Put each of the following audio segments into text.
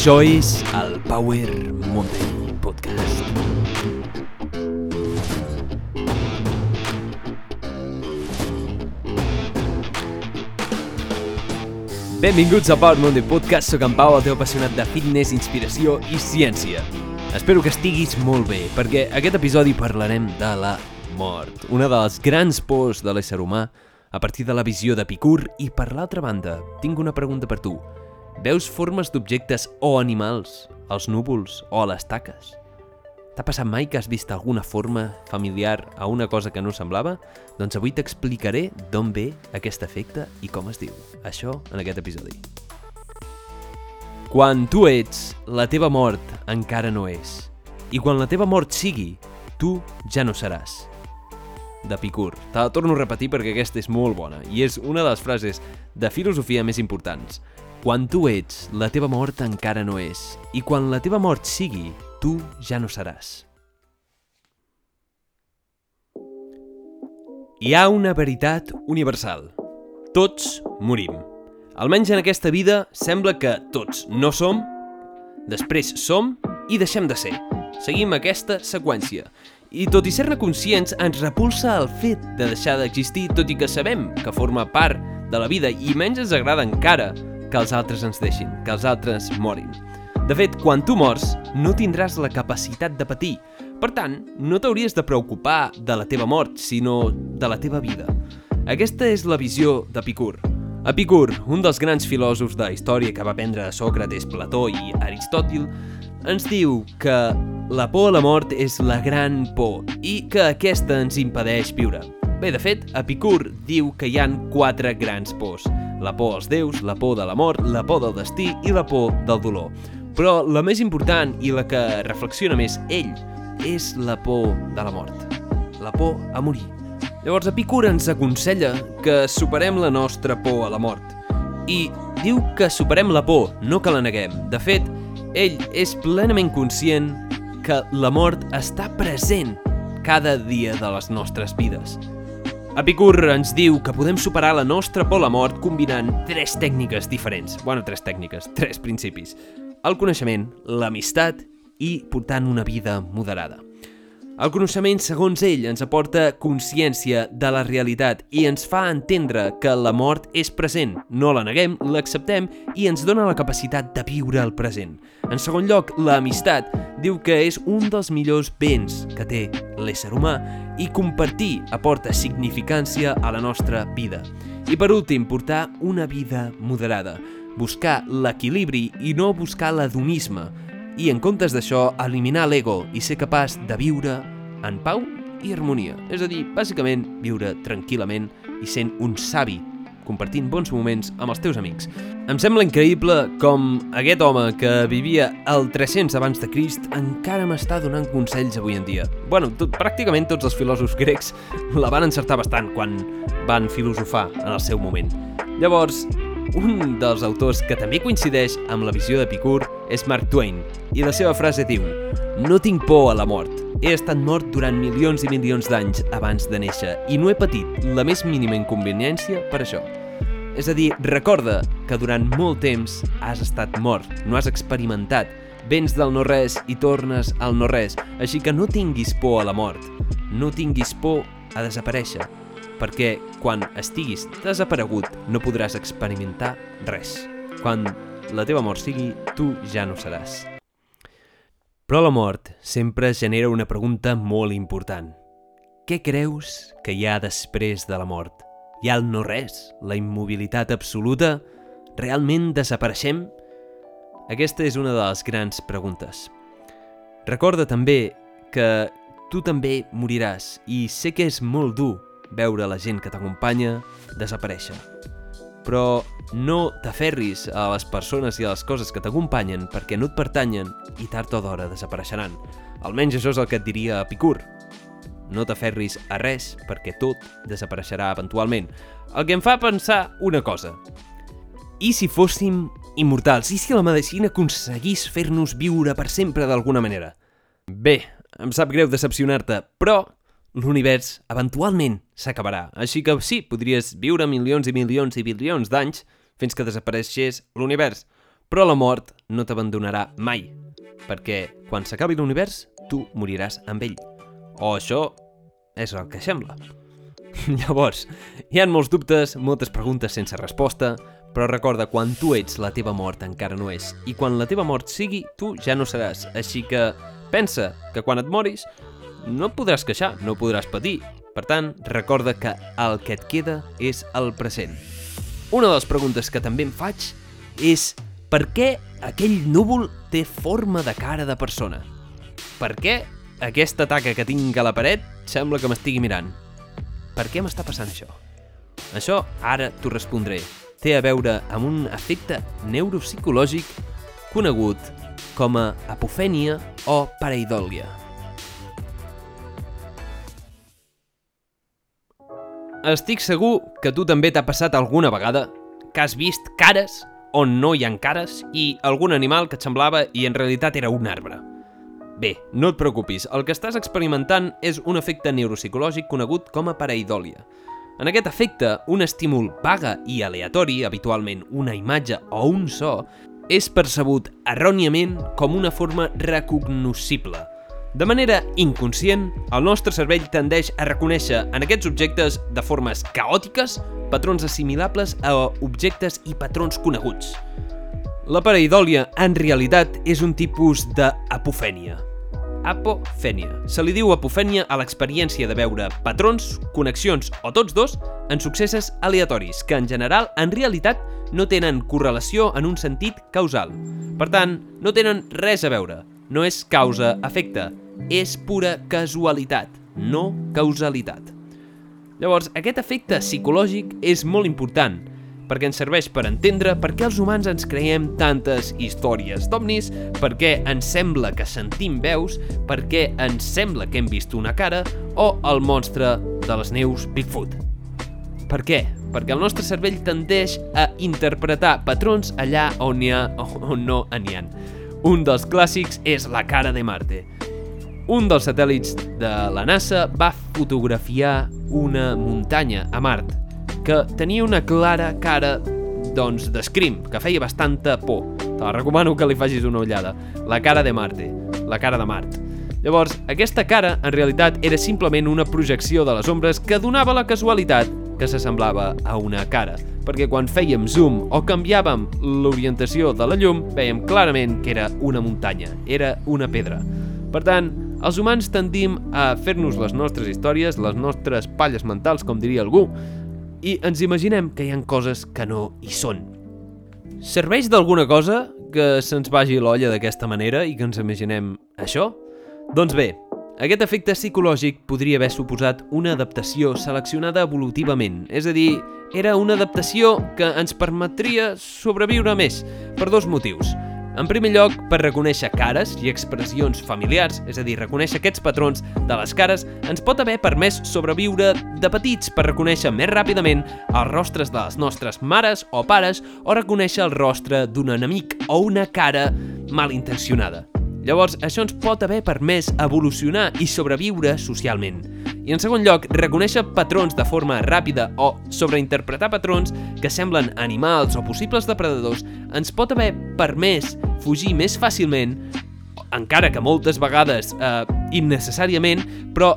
Això és el Power Monday Podcast. Benvinguts al Power Monday Podcast, sóc en Pau, el teu apassionat de fitness, inspiració i ciència. Espero que estiguis molt bé, perquè aquest episodi parlarem de la mort, una de les grans pors de l'ésser humà, a partir de la visió d'Epicur, i per l'altra banda, tinc una pregunta per tu. Veus formes d'objectes o animals als núvols o a les taques? T'ha passat mai que has vist alguna forma familiar a una cosa que no semblava? Doncs avui t'explicaré d'on ve aquest efecte i com es diu. Això en aquest episodi. Quan tu ets, la teva mort encara no és. I quan la teva mort sigui, tu ja no seràs. D'Epicur. Te la torno a repetir perquè aquesta és molt bona i és una de les frases de filosofia més importants. Quan tu ets, la teva mort encara no és. I quan la teva mort sigui, tu ja no seràs. Hi ha una veritat universal. Tots morim. Almenys en aquesta vida sembla que tots no som, després som i deixem de ser. Seguim aquesta seqüència. I tot i ser-ne conscients, ens repulsa el fet de deixar d'existir, tot i que sabem que forma part de la vida i menys ens agrada encara que els altres ens deixin, que els altres morin. De fet, quan tu mors, no tindràs la capacitat de patir. Per tant, no t'hauries de preocupar de la teva mort, sinó de la teva vida. Aquesta és la visió d'Epicur. Epicur, un dels grans filòsofs de la història que va aprendre de Sòcrates, Plató i Aristòtil, ens diu que la por a la mort és la gran por i que aquesta ens impedeix viure. Bé, de fet, Epicur diu que hi han quatre grans pors. La por als déus, la por de la mort, la por del destí i la por del dolor. Però la més important i la que reflexiona més ell és la por de la mort. La por a morir. Llavors Epicur ens aconsella que superem la nostra por a la mort. I diu que superem la por, no que la neguem. De fet, ell és plenament conscient que la mort està present cada dia de les nostres vides. Epicur ens diu que podem superar la nostra por a la mort combinant tres tècniques diferents. Bueno, tres tècniques, tres principis. El coneixement, l'amistat i portant una vida moderada. El coneixement, segons ell, ens aporta consciència de la realitat i ens fa entendre que la mort és present. No la neguem, l'acceptem i ens dona la capacitat de viure el present. En segon lloc, l'amistat diu que és un dels millors béns que té l'ésser humà i compartir aporta significància a la nostra vida. I per últim, portar una vida moderada, buscar l'equilibri i no buscar l'adonisme, i en comptes d'això eliminar l'ego i ser capaç de viure en pau i harmonia. És a dir, bàsicament viure tranquil·lament i sent un savi compartint bons moments amb els teus amics. Em sembla increïble com aquest home que vivia el 300 abans de Crist encara m'està donant consells avui en dia. Bueno, tot, pràcticament tots els filòsofs grecs la van encertar bastant quan van filosofar en el seu moment. Llavors, un dels autors que també coincideix amb la visió d'Epicur és Mark Twain, i la seva frase diu No tinc por a la mort. He estat mort durant milions i milions d'anys abans de néixer i no he patit la més mínima inconveniència per això. És a dir, recorda que durant molt temps has estat mort, no has experimentat, vens del no-res i tornes al no-res, així que no tinguis por a la mort, no tinguis por a desaparèixer, perquè quan estiguis desaparegut no podràs experimentar res. Quan la teva mort sigui, tu ja no seràs. Però la mort sempre genera una pregunta molt important. Què creus que hi ha després de la mort? Hi ha el no-res, la immobilitat absoluta? Realment desapareixem? Aquesta és una de les grans preguntes. Recorda també que tu també moriràs i sé que és molt dur veure la gent que t'acompanya desaparèixer. Però no t'aferris a les persones i a les coses que t'acompanyen perquè no et pertanyen i tard o d'hora desapareixeran. Almenys això és el que et diria Epicur. No t'aferris a res perquè tot desapareixerà eventualment. El que em fa pensar una cosa. I si fóssim immortals? I si la medicina aconseguís fer-nos viure per sempre d'alguna manera? Bé, em sap greu decepcionar-te, però l'univers eventualment s'acabarà. Així que sí, podries viure milions i milions i bilions d'anys fins que desapareixés l'univers. Però la mort no t'abandonarà mai, perquè quan s'acabi l'univers, tu moriràs amb ell. O això és el que sembla. Llavors, hi ha molts dubtes, moltes preguntes sense resposta, però recorda, quan tu ets, la teva mort encara no és. I quan la teva mort sigui, tu ja no seràs. Així que pensa que quan et moris no et podràs queixar, no podràs patir. Per tant, recorda que el que et queda és el present. Una de les preguntes que també em faig és per què aquell núvol té forma de cara de persona? Per què aquesta taca que tinc a la paret sembla que m'estigui mirant? Per què m'està passant això? Això ara t'ho respondré. Té a veure amb un efecte neuropsicològic conegut com a apofènia o pareidòlia. Estic segur que tu també t'ha passat alguna vegada que has vist cares on no hi ha cares i algun animal que et semblava i en realitat era un arbre. Bé, no et preocupis, el que estàs experimentant és un efecte neuropsicològic conegut com a pareidòlia. En aquest efecte, un estímul vaga i aleatori, habitualment una imatge o un so, és percebut erròniament com una forma recognoscible. De manera inconscient, el nostre cervell tendeix a reconèixer en aquests objectes de formes caòtiques patrons assimilables a objectes i patrons coneguts. La pareidòlia, en realitat, és un tipus d'apofènia. Apofènia. Se li diu apofènia a l'experiència de veure patrons, connexions o tots dos en successes aleatoris, que en general, en realitat, no tenen correlació en un sentit causal. Per tant, no tenen res a veure. No és causa-efecte, és pura casualitat, no causalitat. Llavors, aquest efecte psicològic és molt important, perquè ens serveix per entendre per què els humans ens creiem tantes històries d'ovnis, per què ens sembla que sentim veus, per què ens sembla que hem vist una cara, o el monstre de les neus Bigfoot. Per què? Perquè el nostre cervell tendeix a interpretar patrons allà on, hi ha, on no n'hi ha. Un dels clàssics és la cara de Marte. Un dels satèl·lits de la NASA va fotografiar una muntanya a Mart que tenia una clara cara doncs d'escrim, que feia bastanta por. Te la recomano que li facis una ullada. La cara de Marte, la cara de Mart. Llavors, aquesta cara en realitat era simplement una projecció de les ombres que donava la casualitat que s'assemblava a una cara, perquè quan fèiem zoom o canviàvem l'orientació de la llum, veiem clarament que era una muntanya, era una pedra. Per tant, els humans tendim a fer-nos les nostres històries, les nostres palles mentals, com diria algú, i ens imaginem que hi han coses que no hi són. Serveix d'alguna cosa que se'ns vagi l'olla d'aquesta manera i que ens imaginem això? Doncs bé, aquest efecte psicològic podria haver suposat una adaptació seleccionada evolutivament, és a dir, era una adaptació que ens permetria sobreviure més, per dos motius. En primer lloc, per reconèixer cares i expressions familiars, és a dir, reconèixer aquests patrons de les cares, ens pot haver permès sobreviure de petits per reconèixer més ràpidament els rostres de les nostres mares o pares o reconèixer el rostre d'un enemic o una cara malintencionada. Llavors, això ens pot haver permès evolucionar i sobreviure socialment. I en segon lloc, reconèixer patrons de forma ràpida o sobreinterpretar patrons que semblen animals o possibles depredadors ens pot haver permès fugir més fàcilment, encara que moltes vegades eh, innecessàriament, però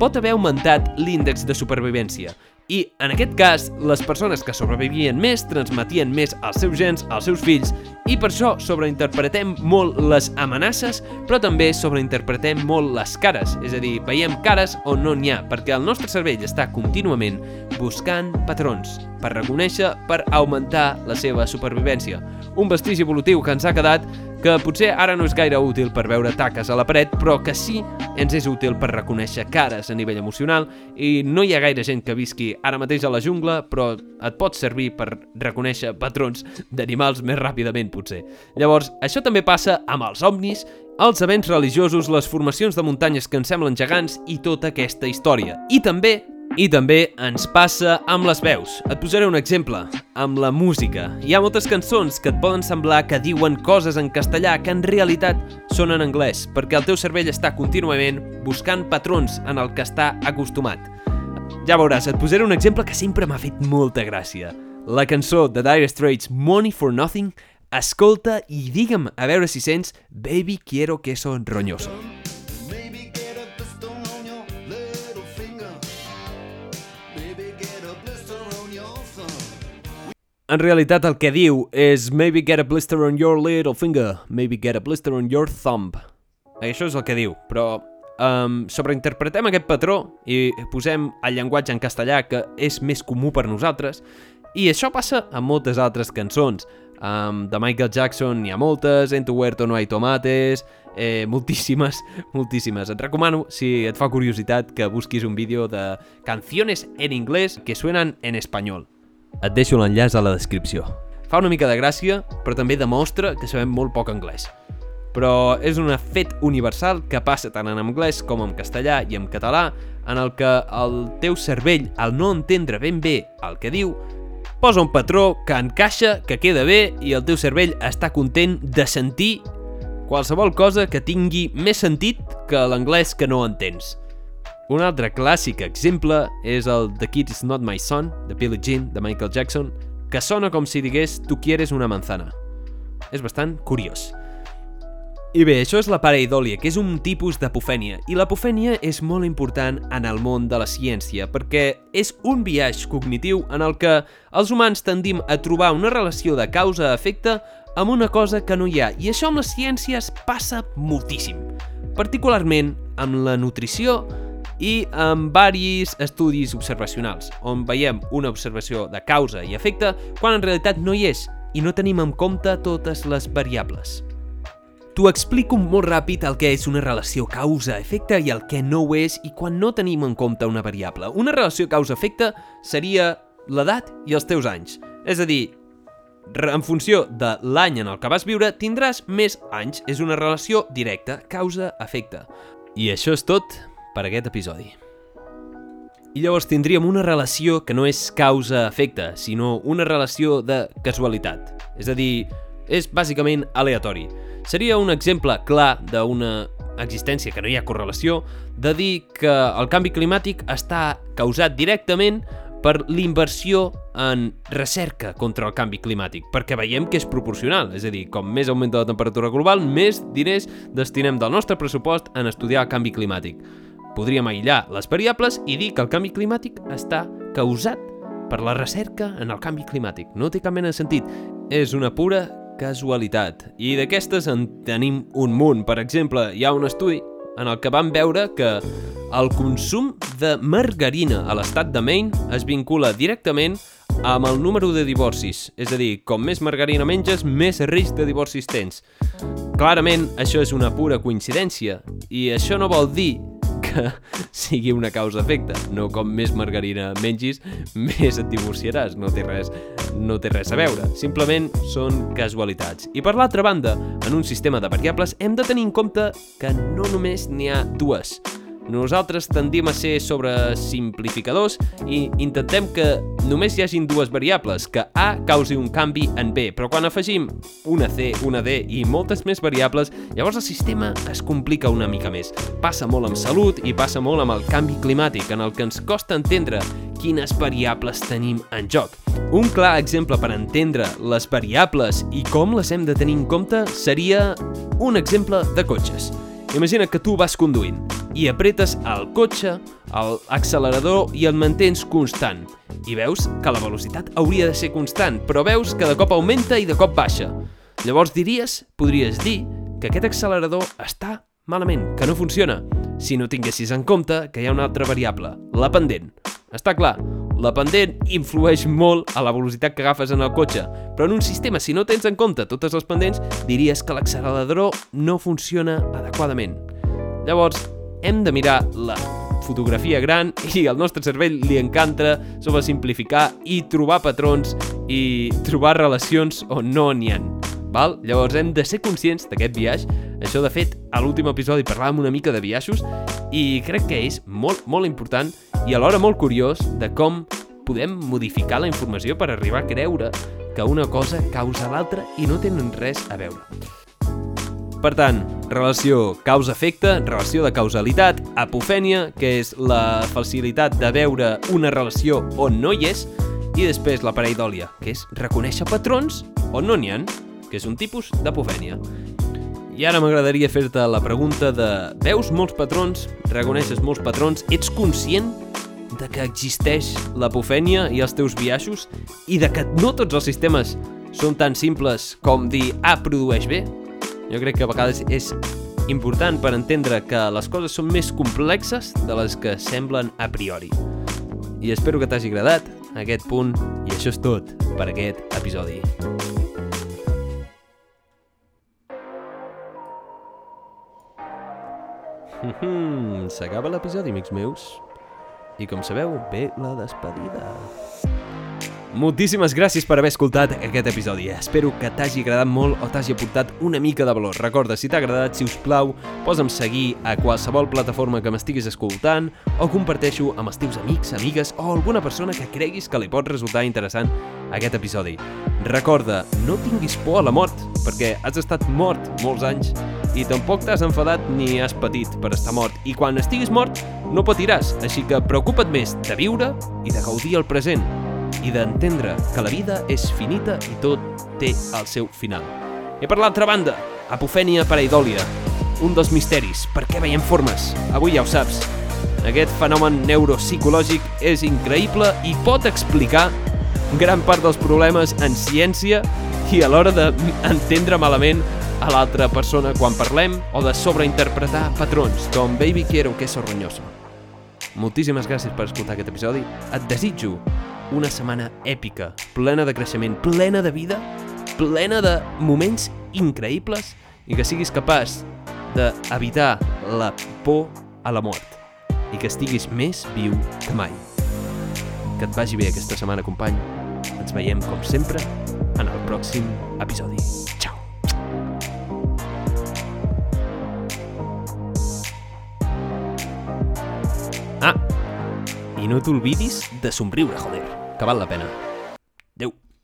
pot haver augmentat l'índex de supervivència. I, en aquest cas, les persones que sobrevivien més transmetien més als seus gens, als seus fills, i per això sobreinterpretem molt les amenaces, però també sobreinterpretem molt les cares, és a dir, veiem cares on no n'hi ha, perquè el nostre cervell està contínuament buscant patrons per reconèixer, per augmentar la seva supervivència. Un vestigi evolutiu que ens ha quedat que potser ara no és gaire útil per veure taques a la paret, però que sí ens és útil per reconèixer cares a nivell emocional i no hi ha gaire gent que visqui ara mateix a la jungla, però et pot servir per reconèixer patrons d'animals més ràpidament, potser. Llavors, això també passa amb els omnis, els events religiosos, les formacions de muntanyes que ens semblen gegants i tota aquesta història. I també i també ens passa amb les veus. Et posaré un exemple, amb la música. Hi ha moltes cançons que et poden semblar que diuen coses en castellà que en realitat són en anglès, perquè el teu cervell està contínuament buscant patrons en el que està acostumat. Ja veuràs, et posaré un exemple que sempre m'ha fet molta gràcia. La cançó de Dire Straits Money for Nothing escolta i digue'm a veure si sents Baby quiero queso roñoso. En realitat el que diu és Maybe get a blister on your little finger, maybe get a blister on your thumb. Això és el que diu, però um, sobreinterpretem aquest patró i posem el llenguatge en castellà que és més comú per nosaltres i això passa amb moltes altres cançons. Um, de Michael Jackson n'hi ha moltes, En tu no hay tomates, eh, moltíssimes, moltíssimes. Et recomano, si et fa curiositat, que busquis un vídeo de canciones en inglés que suenen en espanyol. Et deixo l'enllaç a la descripció. Fa una mica de gràcia, però també demostra que sabem molt poc anglès. Però és un fet universal que passa tant en anglès com en castellà i en català, en el que el teu cervell, al no entendre ben bé el que diu, posa un patró que encaixa, que queda bé i el teu cervell està content de sentir qualsevol cosa que tingui més sentit que l'anglès que no entens. Un altre clàssic exemple és el The Kid Is Not My Son, de Billie Jean, de Michael Jackson, que sona com si digués Tu quieres una manzana. És bastant curiós. I bé, això és la pareidòlia, que és un tipus d'apofènia, i l'apofènia és molt important en el món de la ciència, perquè és un viatge cognitiu en el que els humans tendim a trobar una relació de causa-efecte amb una cosa que no hi ha, i això amb les ciències passa moltíssim, particularment amb la nutrició i amb varis estudis observacionals, on veiem una observació de causa i efecte quan en realitat no hi és, i no tenim en compte totes les variables. T'ho explico molt ràpid el que és una relació causa-efecte i el que no ho és i quan no tenim en compte una variable. Una relació causa-efecte seria l'edat i els teus anys. És a dir, en funció de l'any en el que vas viure, tindràs més anys. És una relació directa, causa-efecte. I això és tot per aquest episodi. I llavors tindríem una relació que no és causa-efecte, sinó una relació de casualitat. És a dir, és bàsicament aleatori. Seria un exemple clar d'una existència que no hi ha correlació de dir que el canvi climàtic està causat directament per l'inversió en recerca contra el canvi climàtic, perquè veiem que és proporcional, és a dir, com més augmenta la temperatura global, més diners destinem del nostre pressupost en estudiar el canvi climàtic. Podríem aïllar les variables i dir que el canvi climàtic està causat per la recerca en el canvi climàtic. No té cap mena de sentit. És una pura casualitat. I d'aquestes en tenim un munt. Per exemple, hi ha un estudi en el que van veure que el consum de margarina a l'estat de Maine es vincula directament amb el número de divorcis. És a dir, com més margarina menges, més risc de divorcis tens. Clarament, això és una pura coincidència, i això no vol dir que sigui una causa-efecte. No com més margarina mengis, més et divorciaràs. No té res, no té res a veure. Simplement són casualitats. I per l'altra banda, en un sistema de variables hem de tenir en compte que no només n'hi ha dues. Nosaltres tendim a ser sobresimplificadors i intentem que només hi hagin dues variables, que A causi un canvi en B, però quan afegim una C, una D i moltes més variables, llavors el sistema es complica una mica més. Passa molt amb salut i passa molt amb el canvi climàtic, en el que ens costa entendre quines variables tenim en joc. Un clar exemple per entendre les variables i com les hem de tenir en compte seria un exemple de cotxes. Imagina que tu vas conduint i apretes el cotxe, l'accelerador i el mantens constant. I veus que la velocitat hauria de ser constant, però veus que de cop augmenta i de cop baixa. Llavors diries, podries dir, que aquest accelerador està malament, que no funciona, si no tinguessis en compte que hi ha una altra variable, la pendent. Està clar, la pendent influeix molt a la velocitat que agafes en el cotxe, però en un sistema, si no tens en compte totes les pendents, diries que l'accelerador no funciona adequadament. Llavors, hem de mirar la fotografia gran i al nostre cervell li encanta sobre simplificar i trobar patrons i trobar relacions on no n'hi ha. Val? Llavors hem de ser conscients d'aquest viatge. Això, de fet, a l'últim episodi parlàvem una mica de viatges i crec que és molt, molt important i alhora molt curiós de com podem modificar la informació per arribar a creure que una cosa causa l'altra i no tenen res a veure. Per tant, relació causa-efecte, relació de causalitat, apofènia, que és la facilitat de veure una relació on no hi és, i després la pareidòlia, que és reconèixer patrons on no n'hi ha. que és un tipus d'apofènia. I ara m'agradaria fer-te la pregunta de veus molts patrons, reconeixes molts patrons, ets conscient de que existeix l'apofènia i els teus biaixos i de que no tots els sistemes són tan simples com dir A produeix B? Jo crec que a vegades és important per entendre que les coses són més complexes de les que semblen a priori. I espero que t'hagi agradat aquest punt i això és tot per aquest episodi. Mhm, S'acaba l'episodi, amics meus. I com sabeu, ve la despedida. Moltíssimes gràcies per haver escoltat aquest episodi. Espero que t'hagi agradat molt o t'hagi aportat una mica de valor. Recorda, si t'ha agradat, si us plau, posa'm seguir a qualsevol plataforma que m'estiguis escoltant o comparteixo amb els teus amics, amigues o alguna persona que creguis que li pot resultar interessant aquest episodi. Recorda, no tinguis por a la mort, perquè has estat mort molts anys i tampoc t'has enfadat ni has patit per estar mort. I quan estiguis mort, no patiràs, així que preocupa't més de viure i de gaudir el present i d'entendre que la vida és finita i tot té el seu final. I per l'altra banda, apofènia pareidòlia, un dels misteris, per què veiem formes? Avui ja ho saps. Aquest fenomen neuropsicològic és increïble i pot explicar gran part dels problemes en ciència i a l'hora d'entendre malament a l'altra persona quan parlem o de sobreinterpretar patrons com Baby quiero un queso roñoso. Moltíssimes gràcies per escoltar aquest episodi. Et desitjo una setmana èpica, plena de creixement, plena de vida, plena de moments increïbles i que siguis capaç d'evitar la por a la mort i que estiguis més viu que mai. Que et vagi bé aquesta setmana, company. Ens veiem, com sempre, en el pròxim episodi. Ciao! No t'oblidis de somriure, joder, que val la pena.